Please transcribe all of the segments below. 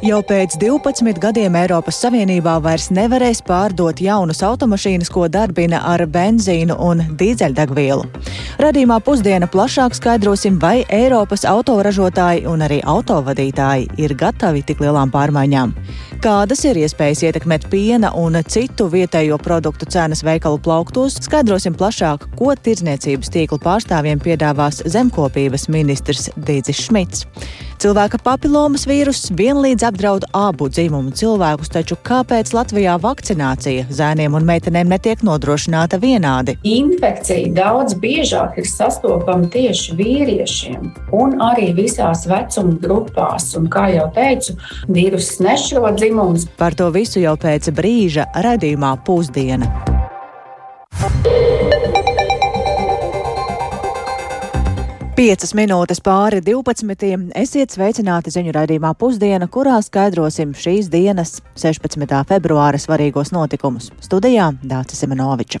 Jau pēc 12 gadiem Eiropas Savienībā vairs nevarēs pārdot jaunas automašīnas, ko darbina ar benzīnu un dīzeļdegvielu. Radījumā pusdiena plašāk skaidrosim, vai Eiropas autoražotāji un arī autovadītāji ir gatavi tik lielām pārmaiņām. Kādas ir iespējas ietekmēt piena un citu vietējo produktu cenas veikalu plauktos, skaidrosim plašāk, ko tirdzniecības tīkla pārstāvjiem piedāvās zemkopības ministrs Dīdzis Šmits. Cilvēka papilomas vīruss vienlīdz apdraud abu dzimumu cilvēkus, taču kāpēc Latvijā vakcinācija zēniem un meitenēm netiek nodrošināta vienādi? Infekcija daudz biežāk ir sastopama tieši vīriešiem un arī visās vecuma grupās. Un, kā jau teicu, vīruss nešķiro dzimumus. Par to visu jau pēc brīža radījumā pusdiena. Piecas minūtes pāri 12. Esiet sveicināti ziņu raidījumā pusdiena, kurā skaidrosim šīs dienas 16. februāra svarīgos notikumus. Studijā Dācis Simenoviča.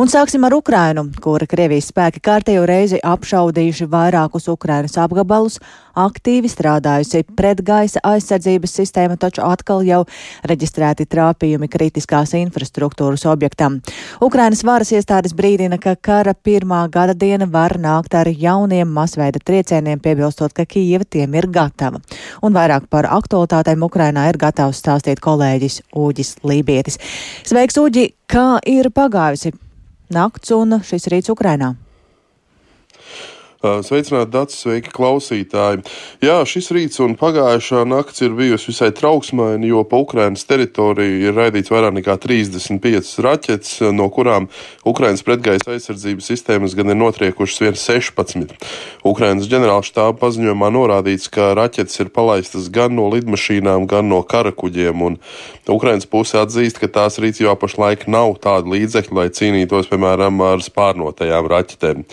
Un sāksim ar Ukrainu, kura Krievijas spēki kārtējo reizi apšaudījuši vairākus Ukrainas apgabalus, aktīvi strādājusi pretgaisa aizsardzības sistēma, taču atkal jau reģistrēti trāpījumi kritiskās infrastruktūras objektam. Ukrainas varas iestādes brīdina, ka kara pirmā gada diena var nākt ar jauniem masveida triecieniem, piebilstot, ka Kijeva tiem ir gatava. Un vairāk par aktualitātēm Ukrainā ir gatavs stāstīt kolēģis Ūģis Lībietis. Sveiks, Uģi! Kā ir pagājusi nakts un šis rīts Ukrainā? Sveicināti, Dārts, sveiki, klausītāji. Jā, šis rīts un pagājušā nakts ir bijusi visai trauksmaini, jo pa Ukrainas teritoriju ir raidīts vairāk nekā 35 raķetes, no kurām Ukrainas pretgaisa aizsardzības sistēmas gan ir notriekušas vien 16. Ukrainas ģenerālštāba paziņojumā norādīts, ka raķetes ir palaistas gan no lidmašīnām, gan no karakuģiem, un Ukrainas puse atzīst, ka tās rīcībā pašlaik nav tāda līdzekļa, lai cīnītos, piemēram, ar spārnotajām raķetēm.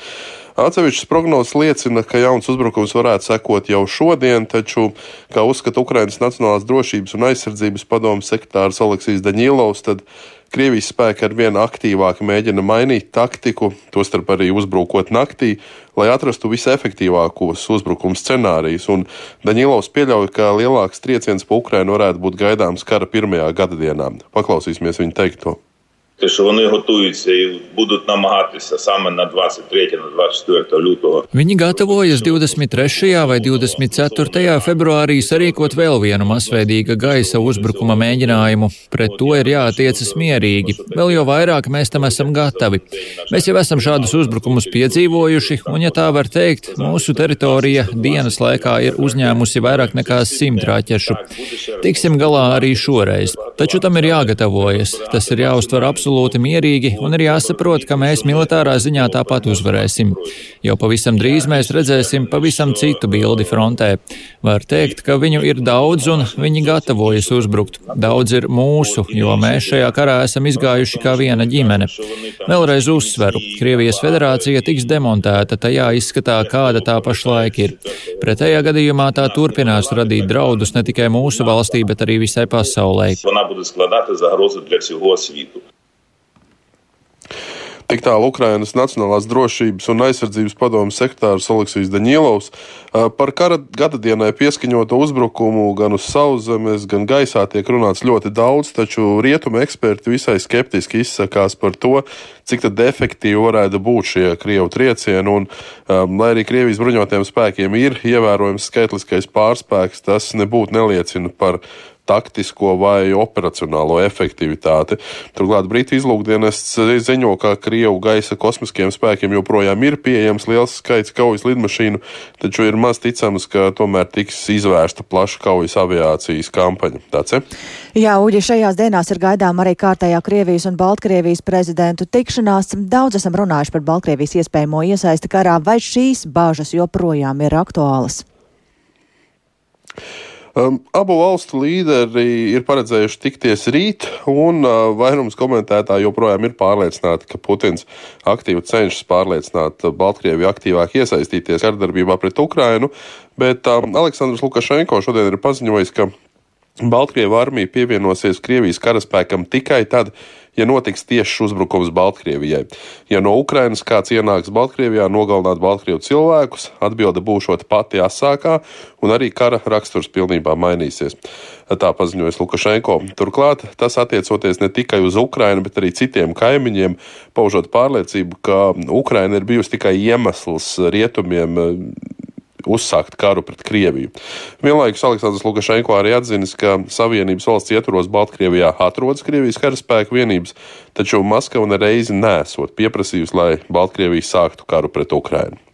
Atsevišķas prognozes liecina, ka jauns uzbrukums varētu sekot jau šodien, taču, kā uzskata Ukrainas Nacionālās drošības un aizsardzības padomas sekretārs Aleksijs Daņīlovs, tad Krievijas spēki ar vien aktīvāk mēģina mainīt taktiku, tostarp arī uzbrukot naktī, lai atrastu visefektīvākos uzbrukuma scenārijus. Daņilovs pieļauj, ka lielāks trieciens pa Ukrainu varētu būt gaidāms kara pirmajā gada dienā. Paklausīsimies viņa teikto. що вони готуються і будуть намагатися саме на 23 на 24 лютого. Viņi gatavojas 23. vai 24. februārī sarīkot vēl vienu masveidīga gaisa uzbrukuma mēģinājumu. Pret to ir jātiecas mierīgi. Vēl jau vairāk mēs tam esam gatavi. Mēs jau esam šādus uzbrukumus piedzīvojuši, un, ja tā var teikt, mūsu teritorija dienas laikā ir uzņēmusi vairāk nekā simt raķešu. Tiksim galā arī šoreiz. Taču tam ir jāgatavojas. Tas ir jāuztver absolūti absolūti mierīgi un ir jāsaprot, ka mēs militārā ziņā tāpat uzvarēsim. Jau pavisam drīz mēs redzēsim pavisam citu bildi frontē. Var teikt, ka viņu ir daudz un viņi gatavojas uzbrukt. Daudz ir mūsu, jo mēs šajā karā esam izgājuši kā viena ģimene. Vēlreiz uzsveru, Krievijas federācija tiks demontēta tajā izskatā, kāda tā pašlaik ir. Pretējā gadījumā tā turpinās radīt draudus ne tikai mūsu valstī, bet arī visai pasaulē. Tik tālu Ukrainas Nacionālās drošības un aizsardzības padomus sekretārs Oleksijas Daņielovs par kara gadadienai pieskaņoto uzbrukumu gan uz sauszemes, gan gaisā tiek runāts ļoti daudz, taču rietumu eksperti visai skeptiski izsakās par to, cik efektīvi varētu būt šie Krievu triecieni. Un, um, lai arī Krievijas bruņotajiem spēkiem ir ievērojams skaitliskais pārspēks, tas nebūtu neliecina par taktisko vai operacionālo efektivitāti. Turklāt Britu izlūkdienests ziņo, ka Krievu gaisa kosmiskiem spēkiem joprojām ir pieejams liels skaits kaujas lidmašīnu, taču ir maz ticams, ka tomēr tiks izvērsta plaša kaujas aviācijas kampaņa. Ja? Jā, Uģi, šajās dienās ir gaidām arī kārtējā Krievijas un Baltkrievijas prezidentu tikšanās. Daudz esam runājuši par Baltkrievijas iespējamo iesaisti karā, vai šīs bāžas joprojām ir aktuālas? Um, abu valstu līderi ir paredzējuši tikties rīt, un uh, vairums komentētāju joprojām ir pārliecināti, ka Putins aktīvi cenšas pārliecināt Baltkrieviju aktīvāk iesaistīties kardarbībā pret Ukrainu, bet um, Aleksandrs Lukašenko šodien ir paziņojis, ka Baltkrievu armija pievienosies Krievijas karaspēkam tikai tad, ja notiks tiešs uzbrukums Baltkrievijai. Ja no Ukrainas kāds ienāks Baltkrievijā nogalināt Baltkrievu cilvēkus, atbilde būšot pati asākā, un arī kara raksturs pilnībā mainīsies. Tā paziņoja Lukašenko. Turklāt tas attiecoties ne tikai uz Ukrainu, bet arī citiem kaimiņiem, paužot pārliecību, ka Ukraina ir bijusi tikai iemesls rietumiem uzsākt karu pret Krieviju. Vienlaikus Aleksandrs Lukašenko arī atzinis, ka Savienības valsts ietvaros Baltkrievijā atrodas Krievijas karaspēku vienības, taču Maskava nereizi nesot pieprasījusi, lai Baltkrievija sāktu karu pret Ukrainu.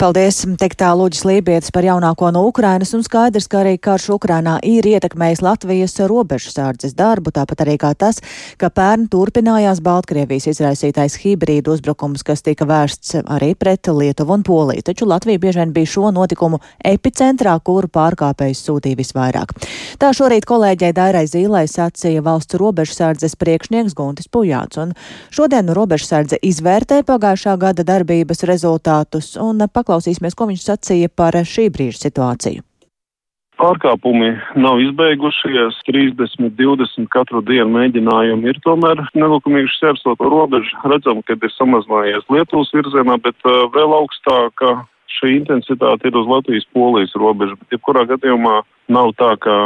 Paldies, teiktā Lūģis Lībietis par jaunāko no Ukrainas un skaidrs, ka arī karš Ukrainā ir ietekmējis Latvijas robežu sārdzes darbu, tāpat arī kā tas, ka pērn turpinājās Baltkrievijas izraisītais hibrīdu uzbrukums, kas tika vērsts arī pret Lietuvu un Poliju. Taču Latvija bieži vien bija šo notikumu epicentrā, kuru pārkāpējs sūtīja visvairāk. Tā šorīt kolēģei Dairai Zīlai sacīja valsts robežu sārdzes priekšnieks Guntis Pujāts, un šodien robežu sārdze izvērtē pagājušā gada darbības rezultātus. Un un paklausīsimies, ko viņš sacīja par šī brīža situāciju. Pārkāpumi nav izbeigušies, 30, 20 katru dienu mēģinājumi ir tomēr nelikumīgi šķērsot robežu. Redzam, ka ir samazinājies Lietuvas virzienā, bet uh, vēl augstāka šī intensitāte ir uz Latvijas-Polijas robežu. Bet, jebkurā gadījumā nav tā, ka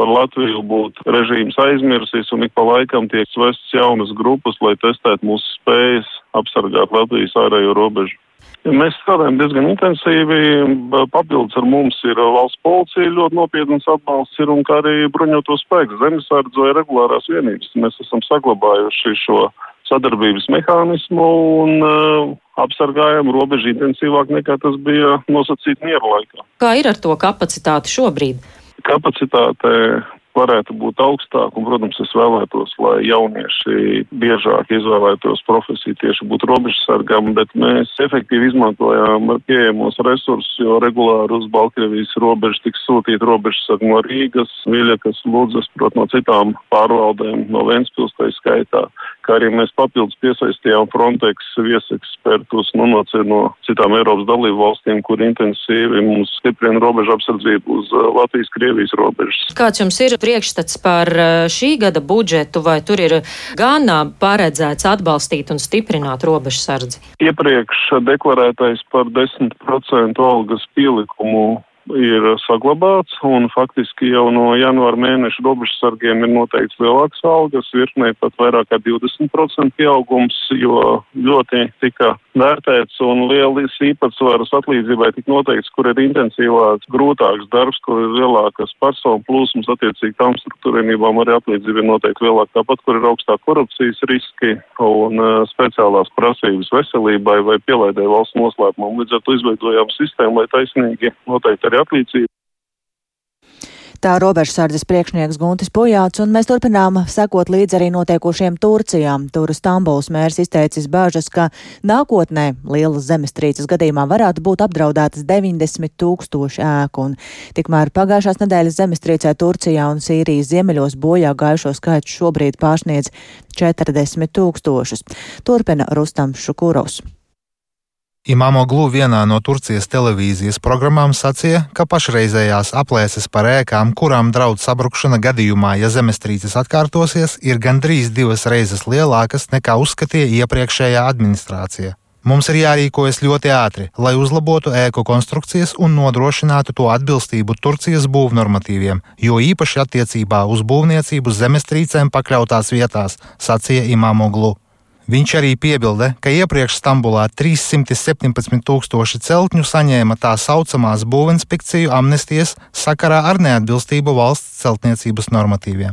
par Latviju būtu režīms aizmirsis un ik pa laikam tiek svests jaunas grupas, lai testētu mūsu spējas apsargāt Latvijas ārējo robežu. Mēs strādājam diezgan intensīvi. Papildus ar mums ir valsts policija, ļoti nopietnas atbalsts ir un kā arī bruņoto spēku zemesardze vai regulārās vienības. Mēs esam saglabājuši šo sadarbības mehānismu un uh, apsargājam robežu intensīvāk nekā tas bija nosacīts miera laikā. Kā ir ar to kapacitāti šobrīd? Kapacitāte varētu būt augstāk, un, protams, es vēlētos, lai jaunieši biežāk izvēlētos profesiju tieši būt robežsargam, bet mēs efektīvi izmantojām pieejamos resursus, jo regulāri uz Baltkrievijas robežu tiks sūtīt robežsargi no Rīgas, Viļakas, Lūdzes, prot no citām pārvaldēm, no Ventspils tā skaitā, kā arī mēs papildus piesaistījām Frontex viesekspertus nu, no, no citām Eiropas dalību valstīm, kur intensīvi mums stiprina robežu apsardzību uz uh, Latvijas-Krievijas robežas. Kāds jums ir priekšstats par eh, šī gada budžetu, vai tur ir gan paredzēts atbalstīt un stiprināt robežsardzi? Iepriekš deklarētais par 10% algas pielikumu ir saglabāts, un faktiski jau no janvāra mēneša robežsargiem ir noteikts lielāks algas, virknē pat vairāk kā 20% pieaugums, jo ļoti tika vērtēts un lielis īpatsvaras atlīdzībai tika noteikts, kur ir intensīvāks, grūtāks darbs, kur ir lielākas personu plūsmas, attiecīgi tām struktūrienībām arī atlīdzība ir noteikti lielāka. Tāpat, kur ir augstāk korupcijas riski un uh, speciālās prasības veselībai vai pielaidēji valsts noslēpumam. Līdz ar to izveidojām sistēmu, lai taisnīgi noteikti arī atlīdzība Tā robežsardzes priekšnieks Guntis Pujāts, un mēs turpinām sekot līdz arī notiekošiem Turcijā. Tur Stambuls mērs izteicis bāžas, ka nākotnē lielas zemestrīces gadījumā varētu būt apdraudētas 90 tūkstoši ēku, un tikmēr pagājušās nedēļas zemestrīcē Turcijā un Sīrijas ziemeļos bojā gājušo skaits šobrīd pārsniedz 40 tūkstošus. Turpina Rustam Šukurovs. Imamoglu vienā no Turcijas televīzijas programmām sacīja, ka pašreizējās aplēses par ēkām, kurām draud sabrukšana gadījumā, ja zemestrīces atkārtosies, ir gandrīz divas reizes lielākas nekā uzskatīja iepriekšējā administrācija. Mums ir jārīkojas ļoti ātri, lai uzlabotu ēku konstrukcijas un nodrošinātu to atbilstību Turcijas būvnormatīviem, jo īpaši attiecībā uz būvniecību zemestrīcēm pakļautās vietās, sacīja Imamoglu. Viņš arī piebilda, ka iepriekš Stambulā 317 tūkstoši celtņu saņēma tā saucamās būvinspekciju amnestijas sakarā ar neatbilstību valsts celtniecības normatīviem.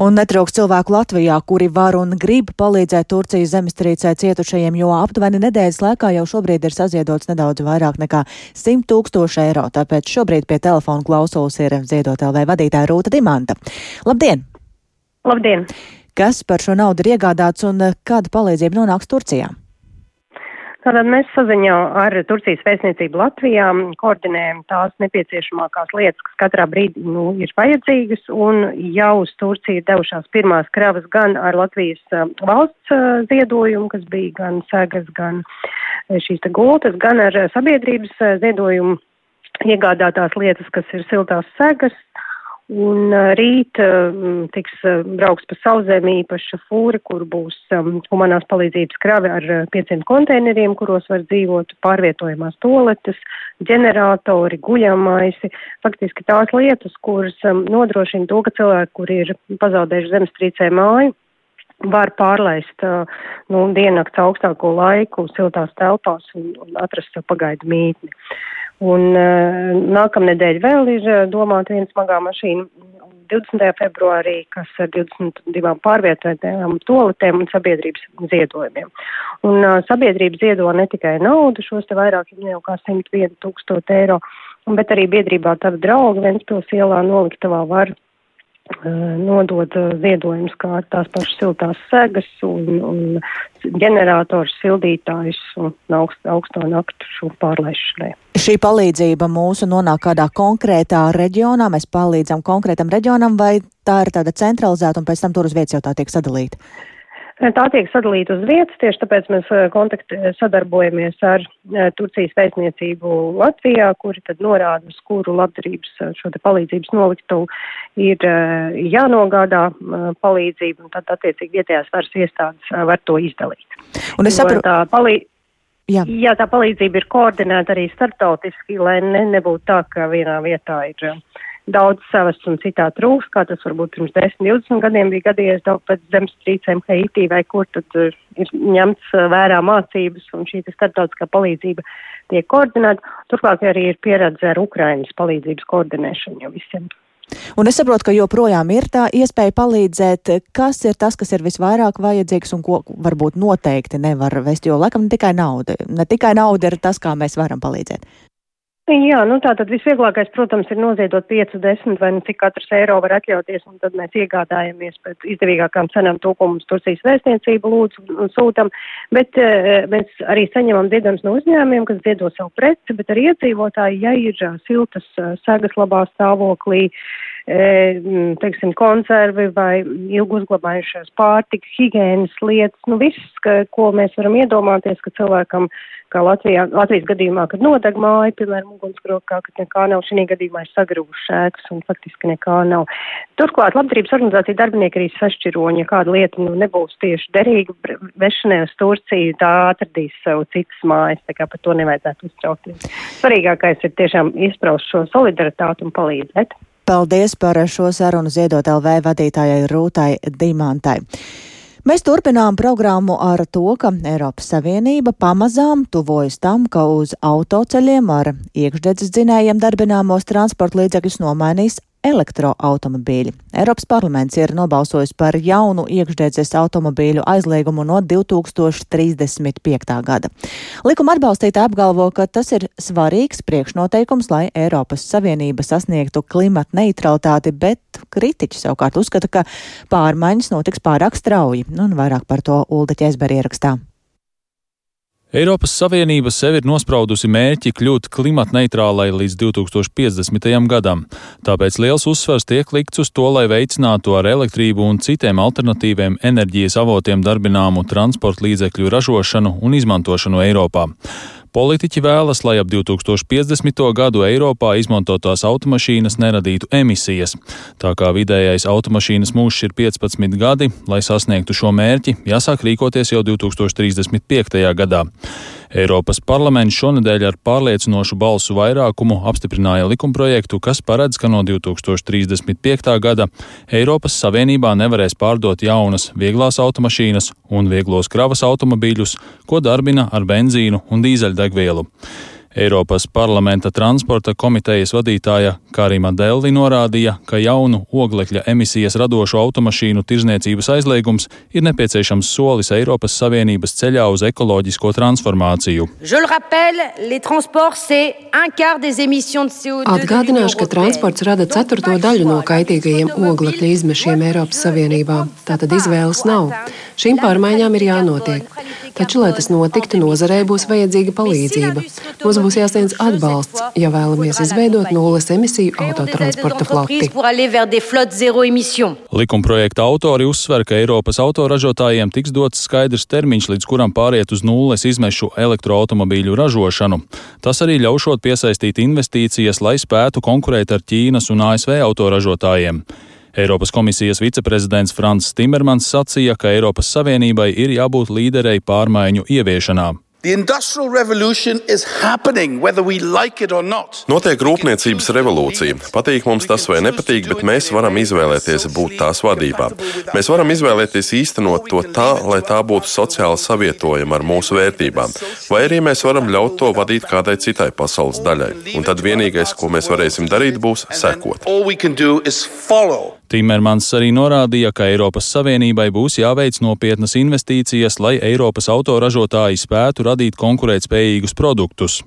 Un netrūks cilvēku Latvijā, kuri var un grib palīdzēt Turcijas zemestrīcē cietušajiem, jo aptuveni nedēļas laikā jau šobrīd ir saziedots nedaudz vairāk nekā 100 tūkstoši eiro. Tāpēc šobrīd pie telefona klausulas ir ziedot LV vadītāja Rūta Dimanta. Labdien! Labdien! Kas par šo naudu ir iegādāts un eh, kāda palīdzība nonāks Turcijā? Tātad mēs saziņā ar Turcijas vēstniecību Latvijā koordinējam tās nepieciešamākās lietas, kas katrā brīdī nu, ir vajadzīgas, un jau uz Turciju devušās pirmās kravas gan ar Latvijas uh, valsts uh, ziedojumu, kas bija gan segas, gan šīs te gultas, gan ar sabiedrības ziedojumu iegādātās lietas, kas ir siltās segas, Un rīt tiks brauks pa sauzemi īpaša fūra, kur būs humanās palīdzības kravi ar 500 konteineriem, kuros var dzīvot pārvietojamās toaletes, ģeneratori, guļamaisi. Faktiski tās lietas, kuras nodrošina to, ka cilvēki, kuri ir pazaudējuši zemestrīcē māju, var pārlaist nu, diennakts augstāko laiku siltās telpās un, un atrast pagaidu mītni. Un uh, nākamnedēļ vēl ir domāta viena smagā mašīna 20. februārī, kas ar 22 pārvietotēm toaletēm un sabiedrības ziedojumiem. Un uh, sabiedrība ziedo ne tikai naudu, šos te vairāk jau kā 101 tūkstoši eiro, bet arī biedrībā tavi draugi Ventspils ielā noliktavā var nodod ziedojumus kā tās pašas siltās segas un, un ģenerators, sildītājs un augst, augsto naktu pārlaišanai. Šī palīdzība mūsu nonāk kādā konkrētā reģionā, mēs palīdzam konkrētam reģionam, vai tā ir tāda centralizēta un pēc tam tur uz vietas jau tā tiek sadalīta? Tā tiek sadalīta uz vietas, tieši tāpēc mēs eh, kontakti eh, sadarbojamies ar eh, Turcijas vēstniecību Latvijā, kuri tad norāda, uz kuru labdarības šo te palīdzības noliktu ir jānogādā palīdzību, un tad attiecīgi vietējās varas iestādes var to izdalīt. Un es saprotu. Jā. Jā, tā palīdzība ir koordinēta arī starptautiski, lai ne, nebūtu tā, ka vienā vietā ir daudz savas un citā trūks, kā tas varbūt pirms 10, 20 gadiem bija gadījies daudz pēc zemestrīcēm Haitī vai kur tad uh, ir ņemts uh, vērā mācības un šī starptautiskā palīdzība tiek koordinēta. Turklāt arī ir pieredze ar Ukraiņas palīdzības koordinēšanu jau visiem. Un es saprotu, ka joprojām ir tā iespēja palīdzēt. Kas ir tas, kas ir visvairāk vajadzīgs un ko varbūt noteikti nevar vest, jo laikam ne tikai nauda. Ne tikai nauda ir tas, kā mēs varam palīdzēt. Jā, nu tā tad visvieglākais, protams, ir noziedot 5, 10 vai nu cik katrs eiro var atļauties, un tad mēs iegādājamies pēc izdevīgākām cenām to, ko mums Turcijas vēstniecība lūdzu un sūtam, bet e, mēs arī saņemam ziedojumus no uzņēmumiem, kas ziedo savu preci, bet arī iedzīvotāji, ja ir uh, siltas uh, sagas labā stāvoklī, e, teiksim, konservi vai ilgu uzglabājušās pārtikas, higienas lietas, nu viss, ka, ko mēs varam iedomāties, ka cilvēkam kā Latvijā, Latvijas gadījumā, kad nodeg māja, piemēram, ugunsgrokā, kad nekā nav, šī gadījumā ir sagrūvuši ēkas un faktiski nekā nav. Turklāt labdarības organizācija darbinieki arī sašķiroņa, ja kāda lieta nu, nebūs tieši derīga vešanai uz Turciju, tā atradīs sev citas mājas, tā kā par to nevajadzētu uztraukties. Svarīgākais ir tiešām izpraust šo solidaritātu un palīdzēt. Paldies par šo sarunu ziedot LV vadītājai Rūtai Dimantai. Mēs turpinām programmu ar to, ka Eiropas Savienība pamazām tuvojas tam, ka uz autoceļiem ar iekšdedzes dzinējiem darbināmos transporta līdzekļus nomainīs elektroautomobīļi. Eiropas parlaments ir nobalsojis par jaunu iekšdedzes automobīļu aizliegumu no 2035. gada. Likuma atbalstītāji apgalvo, ka tas ir svarīgs priekšnoteikums, lai Eiropas Savienība sasniegtu klimata neutralitāti, bet kritiķi savukārt uzskata, ka pārmaiņas notiks pārāk strauji, un vairāk par to Ulda Ķēzber ierakstā. Eiropas Savienība sev ir nospraudusi mērķi kļūt klimatneitrālai līdz 2050. gadam, tāpēc liels uzsvars tiek likts uz to, lai veicinātu ar elektrību un citiem alternatīviem enerģijas avotiem darbināmu transporta līdzekļu ražošanu un izmantošanu Eiropā. Politiķi vēlas, lai ap 2050. gadu Eiropā izmantotās automašīnas neradītu emisijas. Tā kā vidējais automašīnas mūžs ir 15 gadi, lai sasniegtu šo mērķi, jāsāk rīkoties jau 2035. gadā. Eiropas parlaments šonadēļ ar pārliecinošu balsu vairākumu apstiprināja likumprojektu, kas paredz, ka no 2035. gada Eiropas Savienībā nevarēs pārdot jaunas vieglās automašīnas un vieglos kravas automobīļus, ko darbina ar benzīnu un dīzeļdegvielu. Eiropas parlamenta transporta komitejas vadītāja Karima Delli norādīja, ka jaunu oglekļa emisijas radošu automašīnu tirzniecības aizliegums ir nepieciešams solis Eiropas Savienības ceļā uz ekoloģisko transformāciju. Atgādināšu, ka transports rada ceturto daļu no kaitīgajiem oglekļa izmešiem Eiropas Savienībā. Tātad izvēles nav. Šīm pārmaiņām ir jānotiek. taču, lai tas notiktu, nozarei būs vajadzīga palīdzība. Mums būs jāsniedz atbalsts, ja vēlamies izveidot nulles emisiju autotransporta floti. Likumprojekta autori uzsver, ka Eiropas autoražotājiem tiks dots skaidrs termiņš, līdz kuram pāriet uz nulles izmešu elektroautomobīļu ražošanu. Tas arī ļaušot piesaistīt investīcijas, lai spētu konkurēt ar Ķīnas un ASV autoražotājiem. Eiropas komisijas viceprezidents Frans Timermans sacīja, ka Eiropas Savienībai ir jābūt līderei pārmaiņu ieviešanā. Notiek rūpniecības revolūcija. Patīk mums tas vai nepatīk, bet mēs varam izvēlēties būt tās vadībā. Mēs varam izvēlēties īstenot to tā, lai tā būtu sociāli savietojama ar mūsu vērtībām, vai arī mēs varam ļaut to vadīt kādai citai pasaules daļai. Un tad vienīgais, ko mēs varēsim darīt, būs sekot. Timermans arī norādīja, ka Eiropas Savienībai būs jāveic nopietnas investīcijas, lai Eiropas autoražotāji spētu radīt konkurētspējīgus produktus.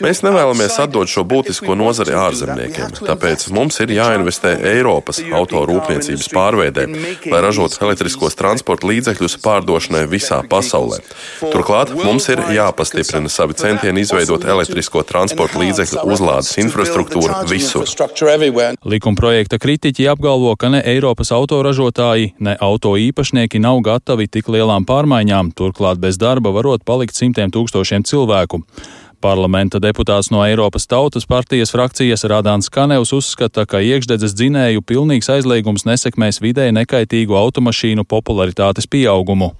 Mēs nevēlamies atdot šo būtisko nozari ārzemniekiem, tāpēc mums ir jāinvestē Eiropas autorūpniecības pārveidē, lai ražotu elektriskos transporta līdzekļus pārdošanai visā pasaulē. Turklāt mums ir jāpastiprina savi centieni izveidot elektrisko transporta līdzekļu uzlādes infrastruktūru visur. Likuma projekta kritiķi apgalvo, ka ne Eiropas autoražotāji, ne auto īpašnieki nav gatavi tik lielām pārmaiņām, turklāt bez darba varot palikt simtiem tūkstošiem cilvēku cilvēku. Parlamenta deputāts no Eiropas Tautas partijas frakcijas Rādāns Kanevs uzskata, ka iekšdedzes dzinēju pilnīgs aizliegums nesekmēs vidē nekaitīgu automašīnu popularitātes pieaugumu.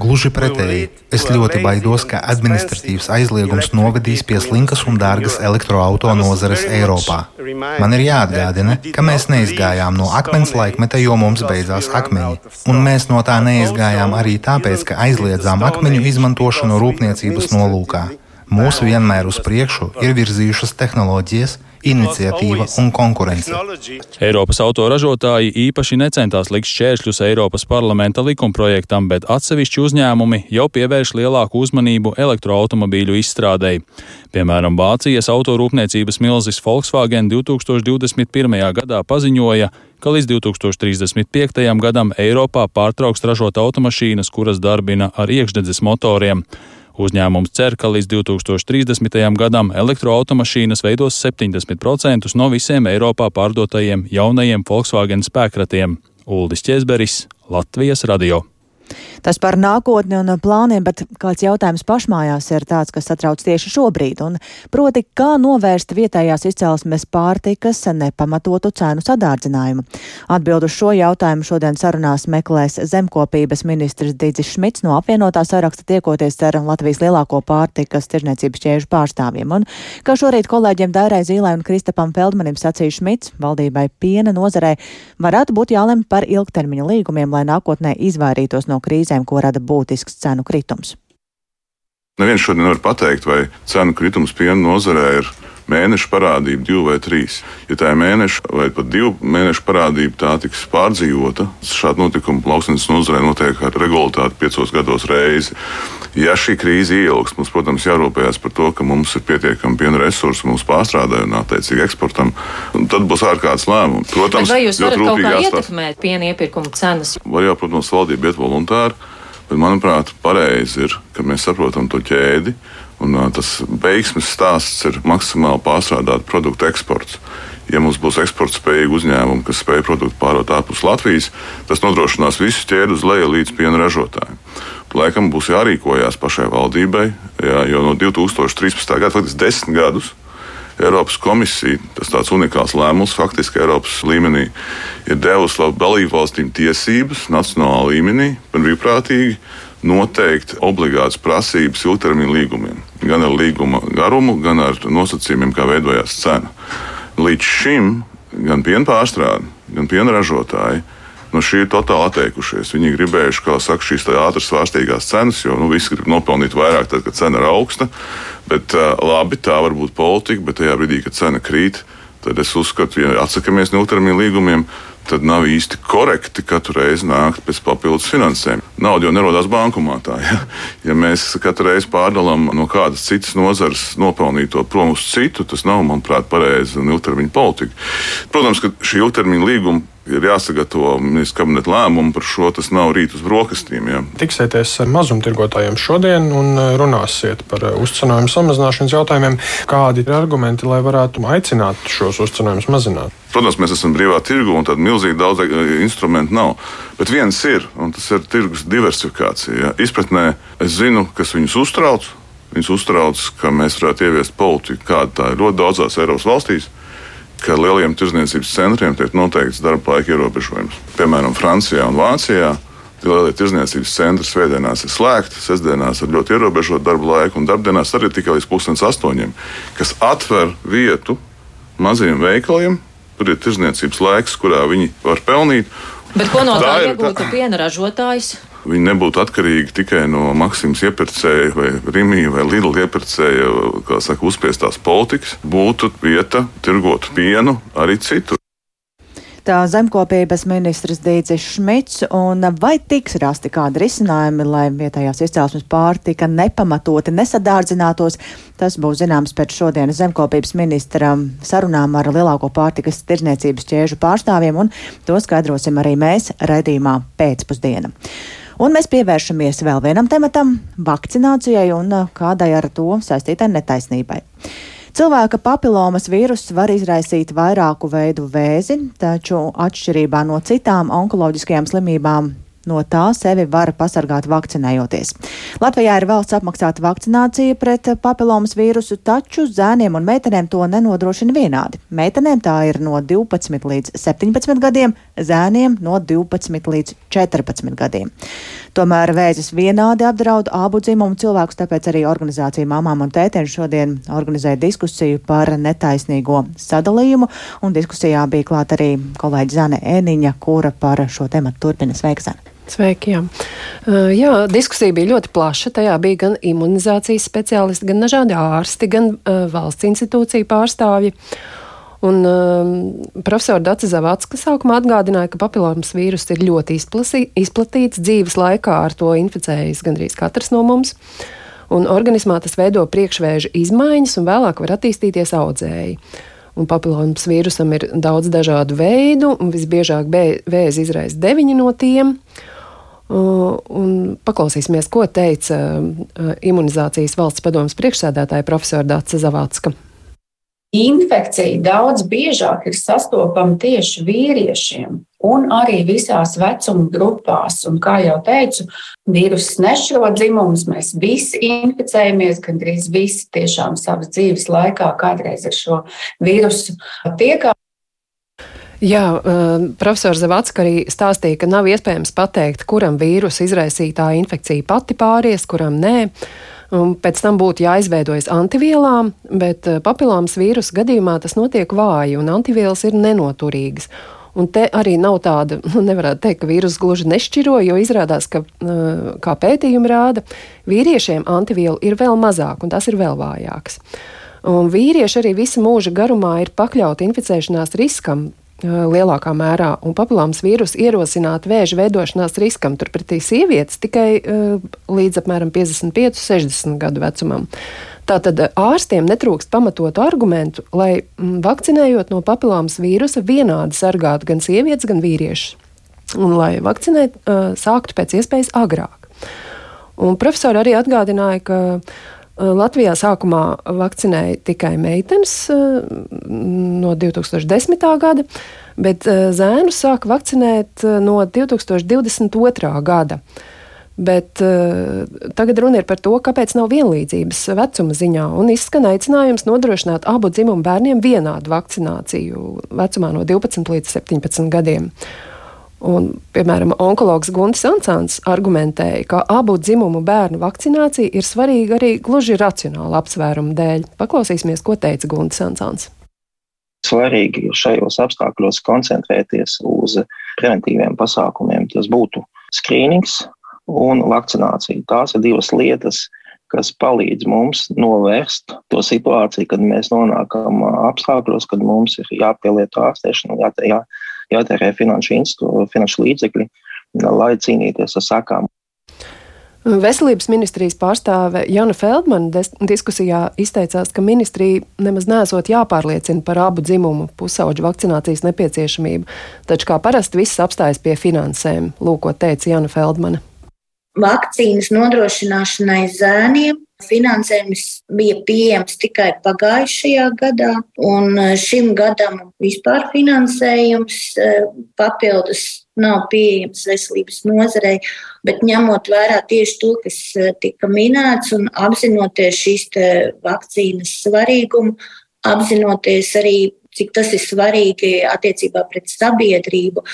Gluži pretēji, es ļoti baidos, ka administratīvs aizliegums novedīs pie slinkas un dārgas elektroauto nozares Eiropā. Man ir jāatgādina, ka mēs neizgājām no akmens laikmeta, jo mums beidzās akmeņi, un mēs no tā neizgājām arī tāpēc, ka aizliedzām akmeņu izmantošanu rūpniecības nolūkā. Mūs vienmēr uz priekšu ir virzījušas tehnoloģijas, iniciatīva un konkurence. Eiropas autoražotāji īpaši necentās likt šķēršļus Eiropas parlamenta likumprojektam, bet atsevišķi uzņēmumi jau pievērš lielāku uzmanību elektroautomobīļu izstrādēji. Piemēram, Vācijas autorūpniecības milzis Volkswagen 2021. gadā paziņoja, ka līdz 2035. gadam Eiropā pārtrauks ražot automašīnas, kuras darbina ar iekšdedzes motoriem. Uzņēmums cer, ka līdz 2030. gadam elektroautomašīnas veidos 70% no visiem Eiropā pārdotajiem jaunajiem Volkswagen spēkratiem. Uldis Česberis, Latvijas radio. Tas par nākotni un plāniem, bet kāds jautājums pašmājās ir tāds, kas satrauc tieši šobrīd, un proti, kā novērst vietējās izcelsmes pārtikas nepamatotu cenu sadārdzinājumu. Atbild uz šo jautājumu šodien sarunās meklēs zemkopības ministrs Dīdzis Šmits no apvienotā saraksta tiekoties ar Latvijas lielāko pārtikas tirniecības ķēžu pārstāvjiem. Un, kā šorīt kolēģiem Dairai Zīlai un Kristapam Feldmanim sacīja Šmits, valdībai piena nozarē varētu būt jālem par ilgtermiņa līgumiem, lai nākotnē izvairītos no krīzēm, ko rada būtisks cenu kritums. Neviens šodien nevar pateikt, vai cenu kritums piena nozarē ir mēneša parādība, divi vai trīs. Ja tā ir mēneša vai pat divu mēnešu parādība, tā tiks pārdzīvota. Šāda notikuma lauksnes nozarē notiek ar regulāri piecos gados reizi. Ja šī krīze ilgs, mums, protams, jārūpējas par to, ka mums ir pietiekami piena resursi mūsu pārstrādē un attiecīgi eksportam. Un tad būs ārkārtas lēmumi. Protams, Bet vai jūs varat kaut kā ietekmēt piena iepirkuma cenas? Var jau, protams, valdība iet voluntāri. Bet, manuprāt, pareizi ir, ka mēs saprotam to ķēdi, un tas veiksmes stāsts ir maksimāli pārstrādāt produktu eksports. Ja mums būs eksporta spējīgi uzņēmumi, kas spēj produktu pārdot ārpus Latvijas, tas nodrošinās visu ķēdi uz leju līdz piena ražotājiem. Laikam būs jārīkojas pašai valdībai, jā, jo no 2013. gada, faktiski desmit gadus, Eiropas komisija, tas tāds unikāls lēmums, faktiski Eiropas līmenī ir devusi dalību valstīm tiesības nacionālā līmenī, brīvprātīgi noteikt obligātas prasības ilgtermiņa līgumiem. Gan ar līguma garumu, gan ar nosacījumiem, kā veidojās cena. Līdz šim gan piena pārstrāde, gan piena ražotāji no šī ir totāli atteikušies. Viņi gribējuši, kā saka, šīs ātras svārstīgās cenas, jo nu, visi grib nopelnīt vairāk, tad, kad cena ir augsta. Bet labi, tā var būt politika, bet tajā brīdī, kad cena krīt, tad es uzskatu, ja atsakāmies no ilgtermiņa līgumiem, tad nav īsti korekti katru reizi nākt pēc papildus finansējuma. Nauda jau nerodās bankomātā. Ja, ja mēs katru reizi pārdalām no kādas citas nozares nopelnīto prom uz citu, tas nav, manuprāt, pareizi un ilgtermiņa politika. Protams, ka šī ilgtermiņa līguma ir jāsagatavo ministrs kabineta lēmumu par šo. Tas nav rīt uz brokastīm. Ja. Tiksieties ar mazumtirgotājiem šodien un e, runāsiet par e, uzcenojumu samazināšanas jautājumiem. Kādi ir argumenti, lai varētu aicināt šos uzcenojumus mazināt? Protams, mēs esam brīvā tirgu un tādu milzīgi daudz e, instrumentu nav. Bet viens ir, un tas ir tirgus diversifikācija. Ja. Izpratnē es zinu, kas viņus uztrauc. Viņus uztrauc, ka mēs varētu ieviest politiku, kāda tā ir ļoti daudzās Eiropas valstīs ka lieliem tirzniecības centriem tiek noteikts darba laika ierobežojums. Piemēram, Francijā un Vācijā lielie tirzniecības centri svētdienās ir slēgti, sestdienās ir ļoti ierobežota darba laika, un darbdienās arī tikai līdz pusdienas astoņiem, kas atver vietu maziem veikaliem. Tur ir tirzniecības laiks, kurā viņi var pelnīt. Bet ko no tā, tā iegūta piena ražotājs? Viņi nebūtu atkarīgi tikai no Maksimas iepirkēja vai Rīgas vai Lidla iepirkēja, kā saka, uzspiestās politikas. Būtu vieta tirgot pienu arī citur. Tā zemkopības ministrs Dīdzis Šmits, un vai tiks rasti kādi risinājumi, lai vietējās izcelsmes pārtika nepamatoti nesadārdzinātos, tas būs zināms pēc šodienas zemkopības ministra sarunām ar lielāko pārtikas tirdzniecības ķēžu pārstāvjiem, un to skaidrosim arī mēs raidījumā pēcpusdiena. Un mēs pievēršamies vēl vienam tematam - vakcinācijai un uh, kādai ar to saistītai netaisnībai. Cilvēka papilomas vīruss var izraisīt vairāku veidu vēzi, taču atšķirībā no citām onkoloģiskajām slimībām No tā sevi var pasargāt vakcinējoties. Latvijā ir valsts apmaksāta vakcinācija pret papilomas vīrusu, taču zēniem un meitenēm to nenodrošina vienādi. Meitenēm tā ir no 12 līdz 17 gadiem, zēniem no 12 līdz 14 gadiem. Tomēr vēzis vienādi apdraud abu dzimumu cilvēkus, tāpēc arī organizācija Māmām un Tētiem šodien organizēja diskusiju par netaisnīgo sadalījumu, un diskusijā bija klāt arī kolēģi Zane Ēniņa, kura par šo tematu turpina sveikšana. Sveiki, jā. Uh, jā, diskusija bija ļoti plaša. Tajā bija gan imunizācijas speciālisti, gan dažādi ārsti, gan uh, valsts institūcija pārstāvji. Un, um, profesora Dārsa Zavacka sākumā atgādināja, ka papilomas vīrus ir ļoti izplasī, izplatīts dzīves laikā, ar to inficējas gandrīz katrs no mums. Un organismā tas veido priekšvēža izmaiņas, un vēlāk var attīstīties audzēji. Un papilomas vīrusam ir daudz dažādu veidu, un visbiežāk vēzi izraisa deviņi no tiem. Uh, un paklausīsimies, ko teica uh, imunizācijas valsts padomas priekšsēdētāja profesora Dāca Zavācka. Infekcija daudz biežāk ir sastopama tieši vīriešiem un arī visās vecuma grupās. Un, kā jau teicu, vīruss nešķiro dzimumus. Mēs visi inficējamies, gandrīz visi tiešām savas dzīves laikā kādreiz ar šo vīrusu tiekām. Jā, uh, profesors Zavats arī stāstīja, ka nav iespējams pateikt, kuram vīrusu izraisītā infekcija pati pāries, kuram nē. Pēc tam būtu jāizveidojas antivielām, bet uh, papilāmas vīrusu gadījumā tas notiek vāji, un antivielas ir nenoturīgas. Un te arī nav tāda, nu, nevarētu teikt, ka vīrusu gluži nešķiro, jo izrādās, ka, uh, kā pētījumi rāda, vīriešiem antivielu ir vēl mazāk, un tas ir vēl vājāks. Un vīrieši arī visa mūža garumā ir pakļauti inficēšanās riskam, lielākā mērā, un papilāmas vīrusu ierosināt vēža veidošanās riskam. Turpretī sievietes tikai līdz apmēram 55, 60 gadu vecumam. Tātad ārstiem netrūkst pamatotu argumentu, lai vakcinējot no papilāmas vīrusa vienādi sargātu gan sievietes, gan vīriešus, un lai vakcinēt sāktu pēc iespējas agrāk. Un profesori arī atgādināja, ka Latvijā sākumā vakcinēja tikai meitenes no 2010. gada, bet zēnus sāka vakcinēt no 2022. gada. Bet uh, tagad runa ir par to, kāpēc nav vienlīdzības vecuma ziņā. Izskan aicinājums nodrošināt abu dzimumu bērniem vienādu vakcināciju vecumā no 12 līdz 17 gadiem. Un, piemēram, onkologs Guntis Ansāns argumentēja, ka abu dzimumu bērnu vakcinācija ir svarīga arī gluži racionāla apsvēruma dēļ. Paklausīsimies, ko teica Guntis Ansāns. Svarīgi šajos apstākļos koncentrēties uz preventīviem pasākumiem. Tas būtu skrīnings un vakcinācija. Tās ir divas lietas, kas palīdz mums novērst to situāciju, kad mēs nonākam apstākļos, kad mums ir jāpielieto ārstēšana, jā, jā, jātērē finanšu, finanšu līdzekļi, lai cīnīties ar sakām. Veselības ministrijas pārstāve Jana Feldmana diskusijā izteicās, ka ministrija nemaz nesot jāpārliecina par abu dzimumu pusauģu vakcinācijas nepieciešamību, taču kā parasti viss apstājas pie finansēm, lūko teica Jana Feldmana. Vakcīnas nodrošināšanai zēniem. Finansējums bija pieejams tikai pagājušajā gadā, un e, šim gadam vispār finansējums e, papildus nav pieejams veselības nozarei, bet ņemot vērā tieši to, kas e, tika minēts, un apzinoties šīs vakcīnas svarīgumu, apzinoties arī, cik tas ir svarīgi attiecībā pret sabiedrību,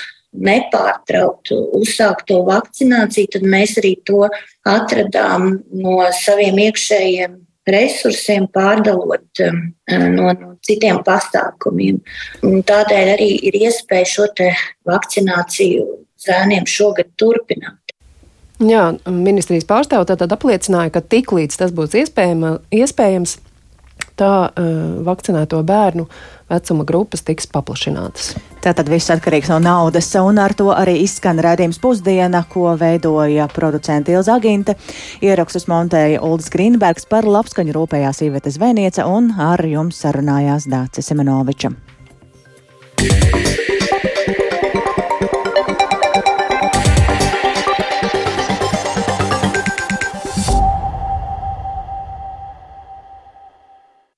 nepārtraukt uzsākt to vakcināciju, tad mēs arī to atradām no saviem iekšējiem resursiem, pārdalot um, no, no citiem pasākumiem. Un tādēļ arī ir iespēja šo vakcināciju zēniem šogad turpināt. Jā, ministrijas pārstāvja tātad apliecināja, ka tiklīdz tas būs iespējama, iespējams, tā uh, vakcinēto bērnu vecuma grupas tiks paplašinātas. Tātad viss atkarīgs no naudas, un ar to arī izskan rādījums pusdiena, ko veidoja producenta Ilza Aginte. Ierakstus montēja Uldis Grīnbergs par labskaņu rūpējās Iveta Zvēnieca un ar jums sarunājās Dācis Semenoviča. Yeah.